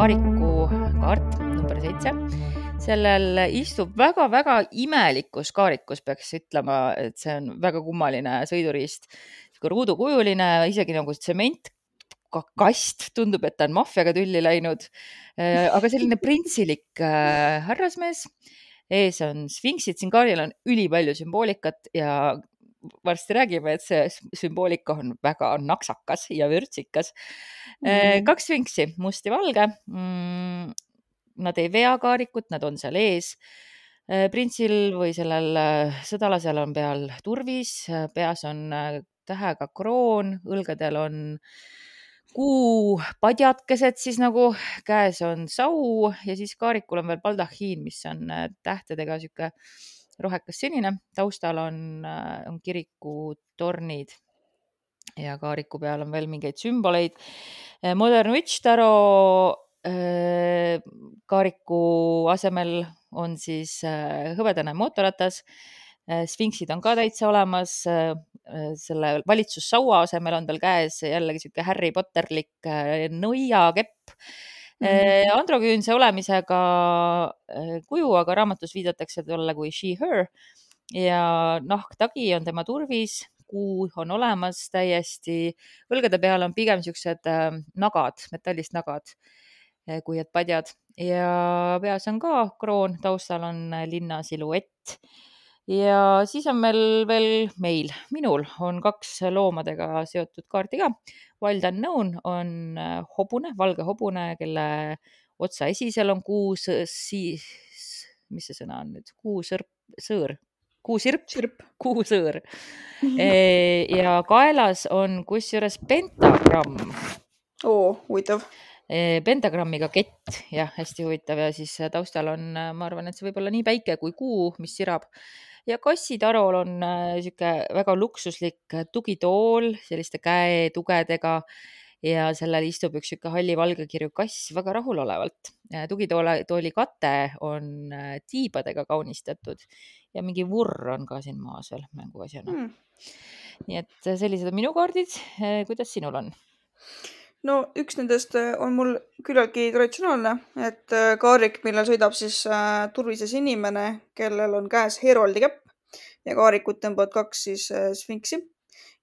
kaariku kaart number seitse. sellel istub väga-väga imelikus kaarikus, peaks ütlema, et see on väga kummaline sõiduriist. ruudukujuline, isegi nagu tsement kast, tundub, et ta on maffiaga tülli läinud. aga selline printsilik äh, härrasmees. ees on sfinksid, siin kaardil on ülipalju sümboolikat ja varsti räägime, et see sümboolika on väga naksakas ja vürtsikas mm. kaks sfinksi, must ja valge mm,. Nad ei vea kaarikut, nad on seal ees. Äh, printsil või sellel äh, sõdalasel on peal turvis, peas on tähega kroon, õlgadel on kuupadjakesed siis nagu, käes on sau ja siis kaarikul on veel baldahiin, mis on tähtedega sihuke rohekas sinine, taustal on, äh, on kirikutornid ja kaariku peal on veel mingeid sümboleid. Äh, Modern Witch Taro äh, kaariku asemel on siis hõbedane mootorratas. Sfinksid on ka täitsa olemas. selle valitsussaua asemel on tal käes jällegi sihuke Harry Potterlik nõiakepp -hmm. androküünse olemisega äh, kuju, aga raamatus viidatakse talle kui she, her. Ja nahktagi on tema turvis, kuu on olemas täiesti, õlgade peal on pigem siuksed äh, nagad, metallist nagad, kui et padjad. Ja peas on ka kroon, taustal on linna siluett ja siis on meil veel, meil, minul on kaks loomadega seotud kaarti ka. Wild Unknown on äh, hobune, valge hobune, kelle otsa esisel on kuu siis, mis see sõna on nüüd, kuusõrp, sõõr, kuusirp, sirp, kuusõõr. E, ja kaelas on kusjuures pentagramm. oo, huvitav. E, pentagrammiga kett, jah, hästi huvitav. Ja siis taustal on, ma arvan, et see võib olla nii päike kui kuu, mis sirab ja kassitarol on niisugune äh, väga luksuslik äh, tugitool selliste käetugedega ja sellel istub üks niisugune halli-valgekirju kass väga rahulolevalt. tugitoole, tooli kate on äh, tiibadega kaunistatud ja mingi vurr on ka siin maas veel mänguasjana mm.. nii et sellised on minu kaardid. kuidas sinul on? No üks nendest on mul küllaltki traditsionaalne, et kaarik, millel sõidab siis äh, turvises inimene, kellel on käes Heroldi kepp ja kaarikut tõmbavad kaks siis äh, sfinksi.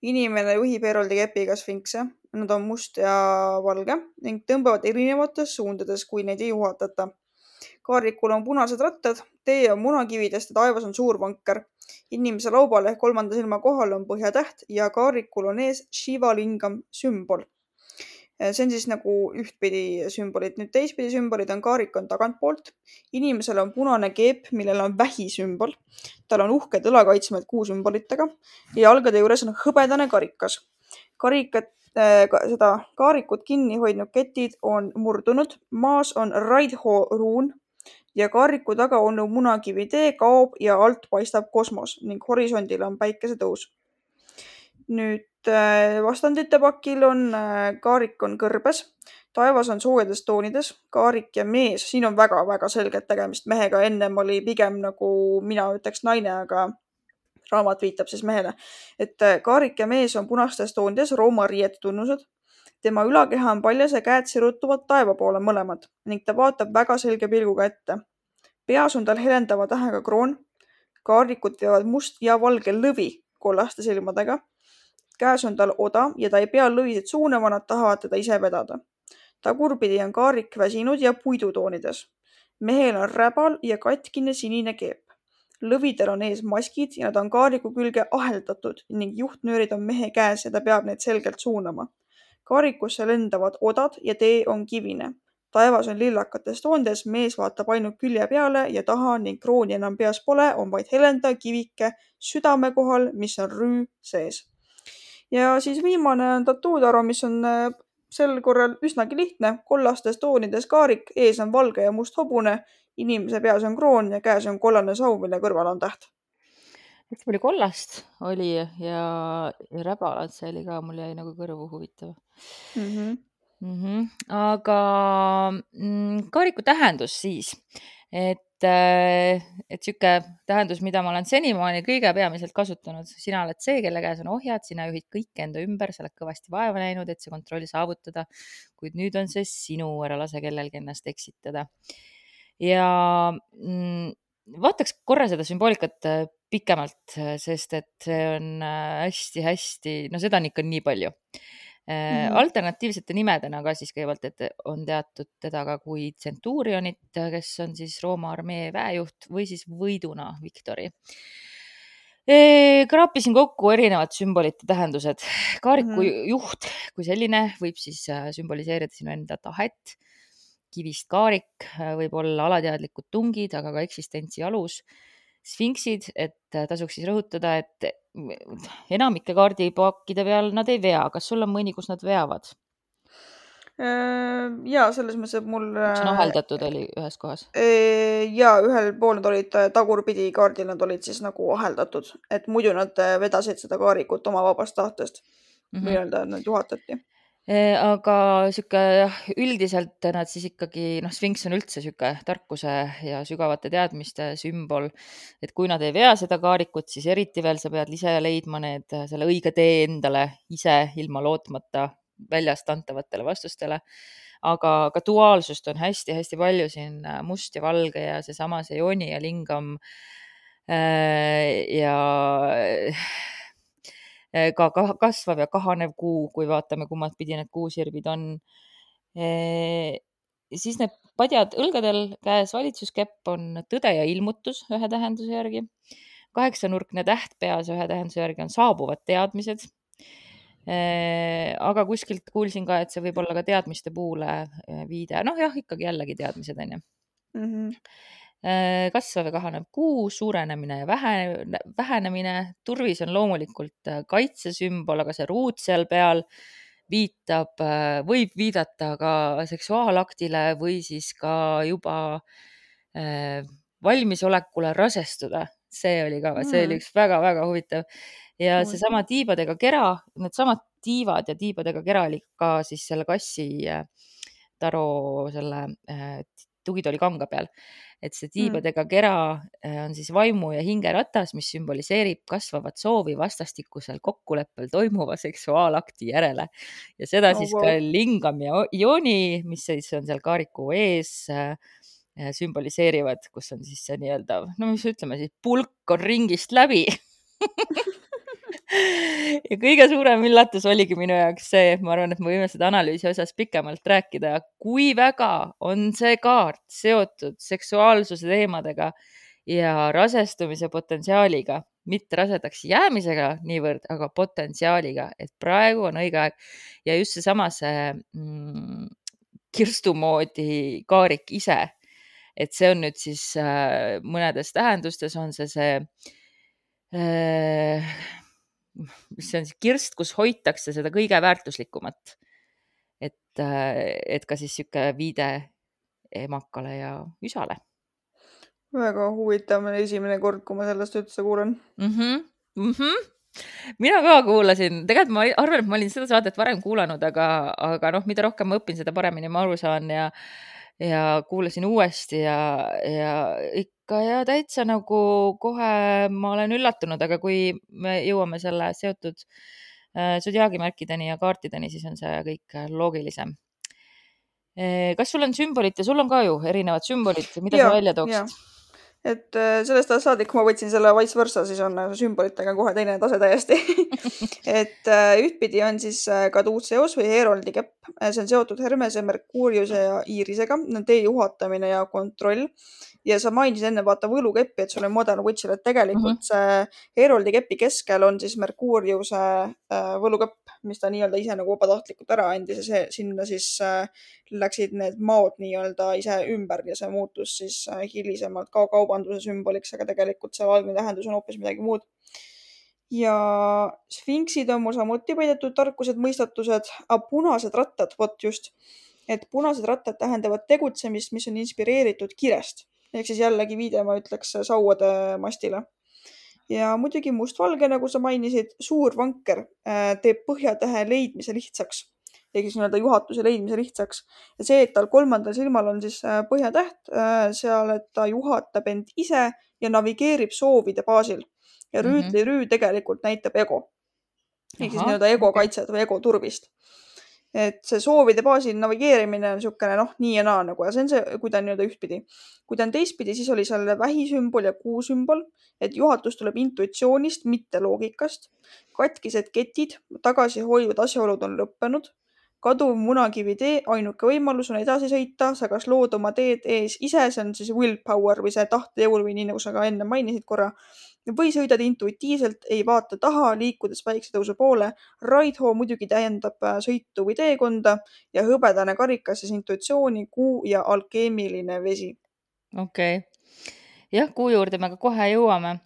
inimene juhib Heroldi kepiga sfinkse, nad on must ja valge ning tõmbavad erinevates suundades, kui neid ei juhatata. kaarikul on punased rattad, tee on munakividest ja taevas on suur vanker. inimese laubal ehk kolmanda silma kohal on põhjatäht ja kaarikul on ees Shiva lingam sümbol Äh, see on siis nagu ühtpidi sümbolid. nüüd teistpidi sümbolid on kaarik on tagantpoolt. inimesel on punane keep, millel on vähi sümbol. tal on uhked õlakaitsmed kuusümbolitega ja jalgade juures on hõbedane karikas. karikat äh,, seda kaarikut kinni hoidnud ketid on murdunud. maas on Raidho ruun ja kaariku taga olnud munakivitee kaob ja alt paistab kosmos ning horisondil on päikesetõus. Nüüd Äh, vastandite pakil on äh, kaarik on kõrbes, taevas on soojades toonides, kaarik ja mees, siin on väga-väga selgelt tegemist mehega, ennem oli pigem nagu mina ütleks naine, aga raamat viitab siis mehele. et äh, kaarik ja mees on punastes toonides Rooma riiete tunnused. tema ülakeha on paljas ja käed sirutuvad taeva poole mõlemad ning ta vaatab väga selge pilguga ette. peas on tal helendava tähega kroon. kaarikut veavad must ja valge lõvi kollaste silmadega käes on tal oda ja ta ei pea lõvisid suunama, nad tahavad teda ise vedada. tagurpidi on kaarik väsinud ja puidutoonides. mehel on räbal ja katkine sinine keep. lõvidel on ees maskid ja nad on kaariku külge aheldatud ning juhtnöörid on mehe käes ja ta peab neid selgelt suunama. kaarikusse lendavad odad ja tee on kivine. taevas on lillakates toondes, mees vaatab ainult külje peale ja taha ning krooni enam peas pole, on vaid helenda kivike südame kohal, mis on rüü sees ja siis viimane on Tattoo-taro, mis on äh, sel korral üsnagi lihtne, kollastes toonides kaarik, ees on valge ja must hobune, inimese peas on kroon ja käes on kollane sau, mille kõrval on täht. hästi palju kollast oli ja, ja räbalat, see oli ka, mul jäi nagu kõrvu huvitav mm. -hmm. Mm -hmm. aga mm, kaariku tähendus siis, et et sihuke tähendus, mida ma olen senimaani kõige peamiselt kasutanud, sina oled see, kelle käes on ohjad, sina juhid kõike enda ümber, sa oled kõvasti vaeva näinud, et see kontroll saavutada. kuid nüüd on see sinu, ära lase kellelgi ennast eksitada. ja mm, vaataks korra seda sümboolikat äh, pikemalt, sest et see on hästi-hästi, no seda on ikka nii palju Mm -hmm. alternatiivsete nimedena ka siis kõigepealt, et on teatud teda ka kui Centurionit, kes on siis Rooma armee väejuht või siis võiduna Victori. kraapisin kokku erinevad sümbolite tähendused. kaariku mm -hmm. juht kui selline võib siis äh, sümboliseerida sinu enda tahet. kivist kaarik äh, võib olla alateadlikud tungid, aga ka eksistentsi alus sfinksid, et tasuks siis rõhutada, et enamike kaardipakkide peal nad ei vea, kas sul on mõni, kus nad veavad? Äh, ja selles mõttes, et mul. üks on aheldatud oli ühes kohas. Äh, ja ühel pool nad olid äh, tagurpidi kaardil, nad olid siis nagu aheldatud, et muidu nad vedasid seda kaarikut oma vabast tahtest mm -hmm. nii-öelda, nad juhatati aga sihuke jah, üldiselt nad siis ikkagi noh, sfinks on üldse sihuke tarkuse ja sügavate teadmiste sümbol. et kui nad ei vea seda kaarikut, siis eriti veel sa pead ise leidma need, selle õige tee endale ise ilma lootmata väljast antavatele vastustele. aga ka duaalsust on hästi-hästi palju siin must ja valge ja seesama see jooni ja lingam. ja Eh, ka kasvav ja kahanev kuu, kui vaatame, kummat pidi need kuusirvid on. Eh, siis need padjad õlgadel, käes valitsuskepp on tõde ja ilmutus ühe tähenduse järgi. kaheksanurkne täht peas ühe tähenduse järgi on saabuvad teadmised. Eh, aga kuskilt kuulsin ka, et see võib olla ka teadmiste puule viide, noh jah, ikkagi jällegi teadmised on ju mm. -hmm kasvav ja kahanev kuu, suurenemine ja vähe, vähenemine. turvis on loomulikult äh, kaitsesümbol, aga see ruut seal peal viitab, äh, võib viidata ka seksuaalaktile või siis ka juba valmisolekule rasestuda. see oli ka, see oli mm. üks väga-väga huvitav ja seesama tiibadega kera, needsamad tiivad ja tiibadega kera oli ka siis selle kassi taro selle tugitooli kanga peal et see mm. tiibadega kera äh, on siis vaimu ja hinge ratas, mis sümboliseerib kasvavat soovi vastastikusel kokkuleppel toimuva seksuaalakti järele ja seda oh, siis wow. ka lingam ja jooni, mis siis on seal kaariku ees äh, äh, sümboliseerivad, kus on siis see nii-öelda, no mis ütleme siis, pulk on ringist läbi ja kõige suurem üllatus oligi minu jaoks see, ma arvan, et me võime seda analüüsi osas pikemalt rääkida, kui väga on see kaart seotud seksuaalsuse teemadega ja rasestumise potentsiaaliga, mitte rasedaks jäämisega niivõrd, aga potentsiaaliga, et praegu on õige aeg. Ja just seesama see mm, kirstu moodi kaarik ise, et see on nüüd siis äh, mõnedes tähendustes on see see äh, see on kirst, kus hoitakse seda kõige väärtuslikumat. et, äh, et ka siis niisugune viide emakale ja isale. väga huvitav, esimene kord, kui ma sellest üldse kuulen mm. -hmm. Mm -hmm mina ka kuulasin, tegelikult ma arvan, et ma olin seda saadet varem kuulanud, aga, aga noh, mida rohkem ma õpin, seda paremini ma aru saan ja ja kuulasin uuesti ja, ja ikka ja täitsa nagu kohe ma olen üllatunud, aga kui me jõuame selle seotud äh, sodiaagimärkideni ja kaartideni, siis on see kõik loogilisem. Äh, kas sul on sümbolid ja sul on ka ju erinevad sümbolid, mida ja, sa välja tooksid? Et äh, sellest ajast saadik, ma võtsin selle vice versa, siis on äh, sümbolitega kohe teine tase täiesti. Et äh, ühtpidi on siis kaduutseos või Heroldi kepp, see on seotud Hermese, Merkuuriuse ja Iirisega, tee juhatamine ja kontroll. Ja sa mainisid enne vaata võlukeppi, et sul on Modern Witchil, et tegelikult mm -hmm. see Heroldi kepi keskel on siis Merkuuriuse võlukepp, mis ta nii-öelda ise nagu vabatahtlikult ära andis. Ja see, sinna siis läksid need maod nii-öelda ise ümber ja see muutus siis hilisemalt ka kaubanduse sümboliks, aga tegelikult see algne tähendus on hoopis midagi muud ja sfinksid on mul samuti peidetud tarkused, mõistatused, punased rattad, vot just, et punased rattad tähendavad tegutsemist, mis on inspireeritud kirest ehk siis jällegi viide, ma ütleks, sauade mastile. ja muidugi mustvalge, nagu sa mainisid, suur vanker äh, teeb põhjatähe leidmise lihtsaks. Ehk siis nii-öelda juhatuse leidmise lihtsaks. ja see, et tal kolmandal silmal on siis äh, põhjatäht äh, seal, et ta juhatab end ise ja navigeerib soovide baasil ja rüütli rüü tegelikult näitab ego ehk siis nii-öelda ego kaitset või ego turvist. et see soovide baasil navigeerimine on niisugune noh, nii ja naa nagu ja see on see, kui ta on nii-öelda ühtpidi. kui ta on teistpidi, siis oli seal vähisümbol ja kuusümbol, et juhatus tuleb intuitsioonist, mitte loogikast. katkised ketid, tagasihoidvad asjaolud on lõppenud. Kaduv munakivi tee, ainuke võimalus on edasi sõita, sa kas lood oma teed ees ise, see on siis willpower või see tahtejõul või nii nagu sa ka enne mainisid korra või sõidad intuitiivselt, ei vaata taha, liikudes päiksetõusu poole. Raidhoo muidugi täiendab äh, sõitu või teekonda ja hõbedane karikas siis intuitsiooni, kuu ja alkeemiline vesi. okei okay. jah, kuu juurde me ka kohe jõuame.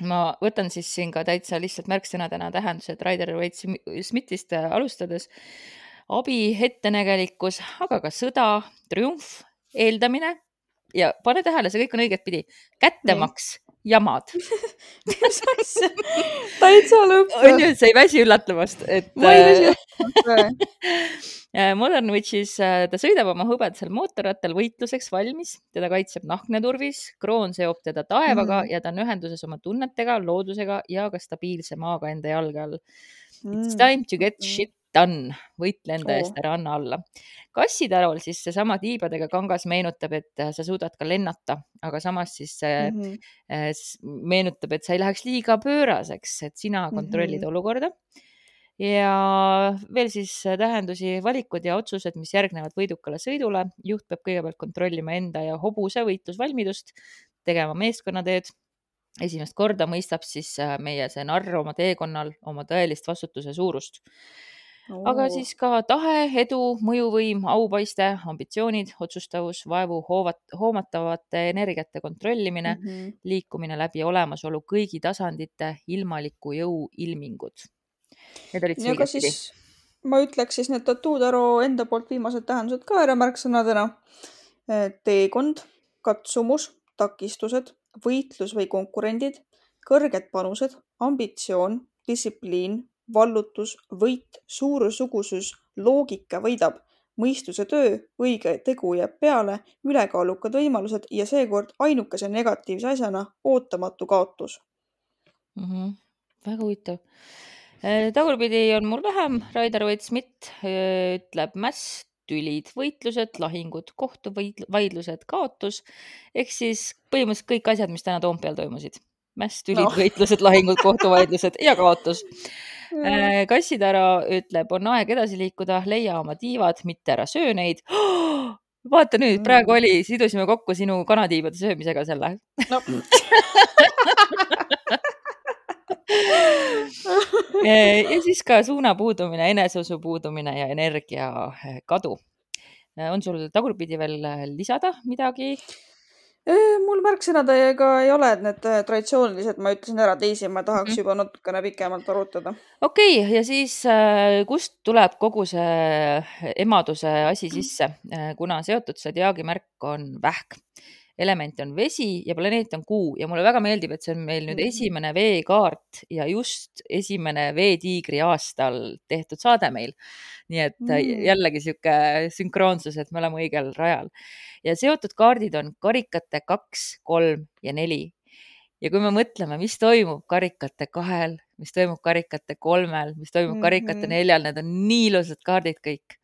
ma võtan siis siin ka täitsa lihtsalt märksõnadena tähendused Raider Waite Smithist äh, alustades. Abi, ettenägelikkus, aga ka sõda, triumf, eeldamine ja pane tähele, see kõik on õigetpidi. kättemaks, jamad. mis asja? täitsa lõpp. on ju, sa ei väsi üllatavast, et ma ei väsi äh. Äh, Modern Witchis äh, ta sõidab oma hõbedasel mootorrattal võitluseks valmis, teda kaitseb nahkne turvis, kroon seob teda taevaga Mhm. ja ta on ühenduses oma tunnetega, loodusega ja ka stabiilse maaga enda jalge all. It's Mm, time to get okei. shit done, võitle enda eest, ära anna alla. kassitarol siis seesama tiibadega kangas meenutab, et äh, sa suudad ka lennata, aga samas siis äh, s- meenutab, et sa ei läheks liiga pööraseks, et sina kontrollid Mhm. olukorda. ja veel siis äh, tähendusi, valikud ja otsused, mis järgnevad võidukale sõidule. juht peab kõigepealt kontrollima enda ja hobuse võitlusvalmidust, tegema meeskonnatööd. esimest korda mõistab siis meie see narr oma teekonnal oma tõelist vastutuse suurust aga siis ka tahe, edu, mõjuvõim, aupaiste, ambitsioonid, otsustavus, vaevu hoovat-, hoomatavate energiate kontrollimine mm. -hmm. liikumine läbi olemasolu kõigi tasandite, ilmaliku jõu ilmingud. Need olid siis ma ütleks siis need Tattoodaro enda poolt viimased tähendused ka ära märksõnadena. teekond, katsumus, takistused, võitlus või konkurendid, kõrged panused, ambitsioon, distsipliin, vallutus, võit, suurusugusus, loogika võidab, mõistuse töö, õige tegu jääb peale, ülekaalukad võimalused ja seekord ainukese negatiivse asjana ootamatu kaotus. mm. -hmm. väga huvitav. tagurpidi on mul vähem, Raider Waite-Smith öö, ütleb mäss, tülid, võitlused, lahingud, kohtuvaidlused, kaotus ehk siis põhimõtteliselt kõik asjad, mis täna Toompeal toimusid. mäss, tülid no., võitlused, lahingud, kohtuvaidlused ja kaotus. Kassitara ütleb, on aeg edasi liikuda, leia oma tiivad, mitte ära söö neid. vaata nüüd, praegu Mm. oli, sidusime kokku sinu kanatiibade söömisega selle. no ja siis ka suuna puudumine, eneseusu puudumine ja energia eh, kadu. on sul tagurpidi veel lisada midagi? Mul märksõnadega ei ole, et need äh, traditsioonilised ma ütlesin ära, teisi ma tahaks Mhm. juba natukene pikemalt arutada. okei okay,, ja siis äh, kust tuleb kogu see emaduse asi sisse, kuna seotud sadiaagi märk on vähk, element on vesi ja planeet on kuu ja mulle väga meeldib, et see on meil nüüd Mhm. esimene veekaart ja just esimene Veetiigri aastal tehtud saade meil. nii et mm. Mm. jällegi sihuke sünkroonsus, et me oleme õigel rajal ja seotud kaardid on karikate kaks, kolm ja neli ja kui me mõtleme, mis toimub karikate kahel, mis toimub karikate kolmel, mis toimub mm -hmm. karikate neljal, need on nii ilusad kaardid kõik.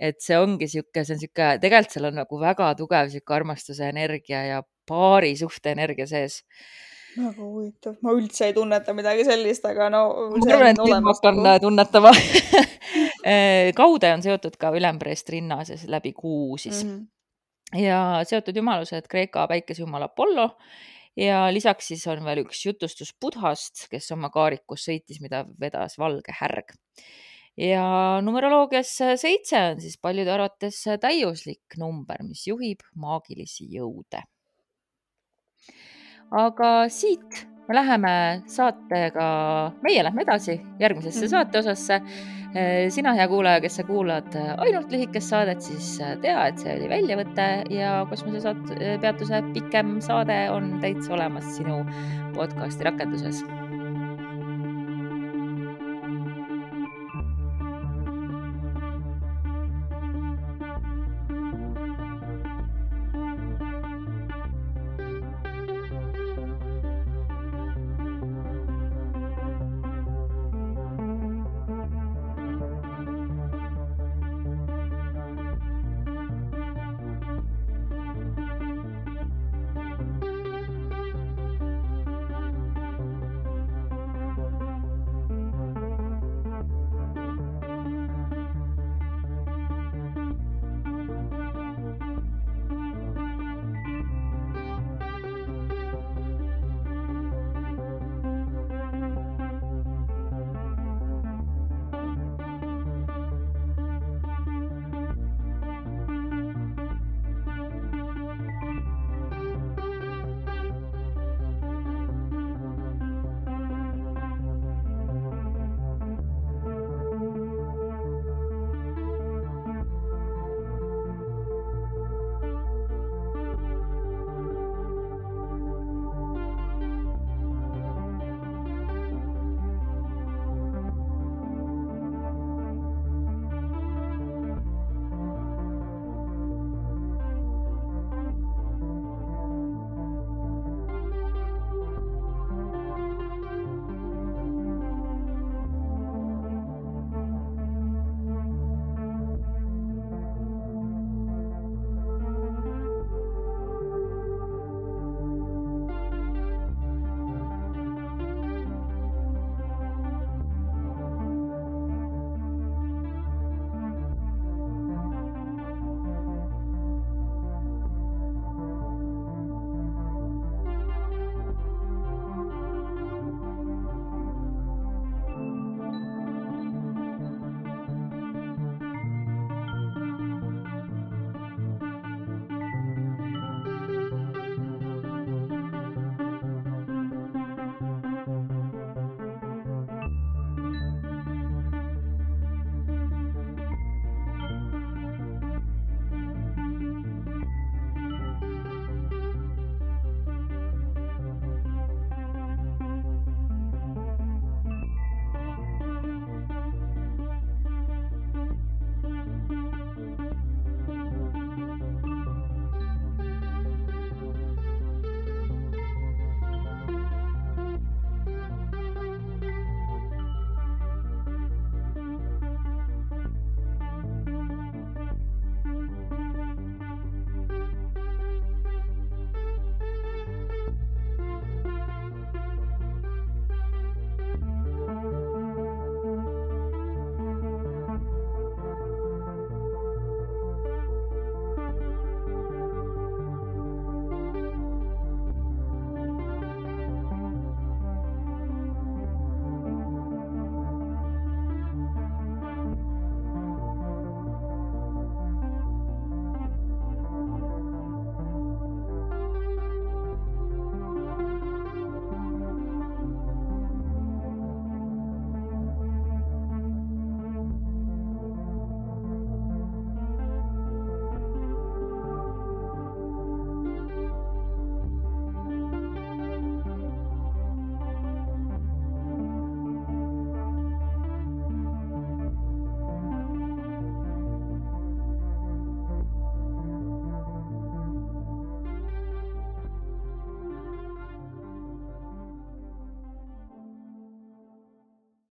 Et see ongi sihuke, see on sihuke, tegelikult seal on nagu väga tugev sihuke armastuse energia ja paari suhte energia sees. väga huvitav, ma üldse ei tunneta midagi sellist, aga no. ma arvan, et nüüd ma hakkan äh, tunnetama. kaude on seotud ka ülempreest rinnas ja läbi kuu siis mm. -hmm. ja seotud jumalused Kreeka päikesejumal Apollo ja lisaks siis on veel üks jutustus Budhast, kes oma kaarikus sõitis, mida vedas valge härg. Ja numeroloogias seitse on siis paljude arvates täiuslik number, mis juhib maagilisi jõude. aga siit me läheme saatega, meie lähme edasi järgmisesse mm. -hmm. saateosasse. sina, hea kuulaja, kes sa kuulad ainult lühikest saadet, siis tea, et see oli väljavõte ja kosmosesaat-, peatuse pikem saade on täitsa olemas sinu podcasti rakenduses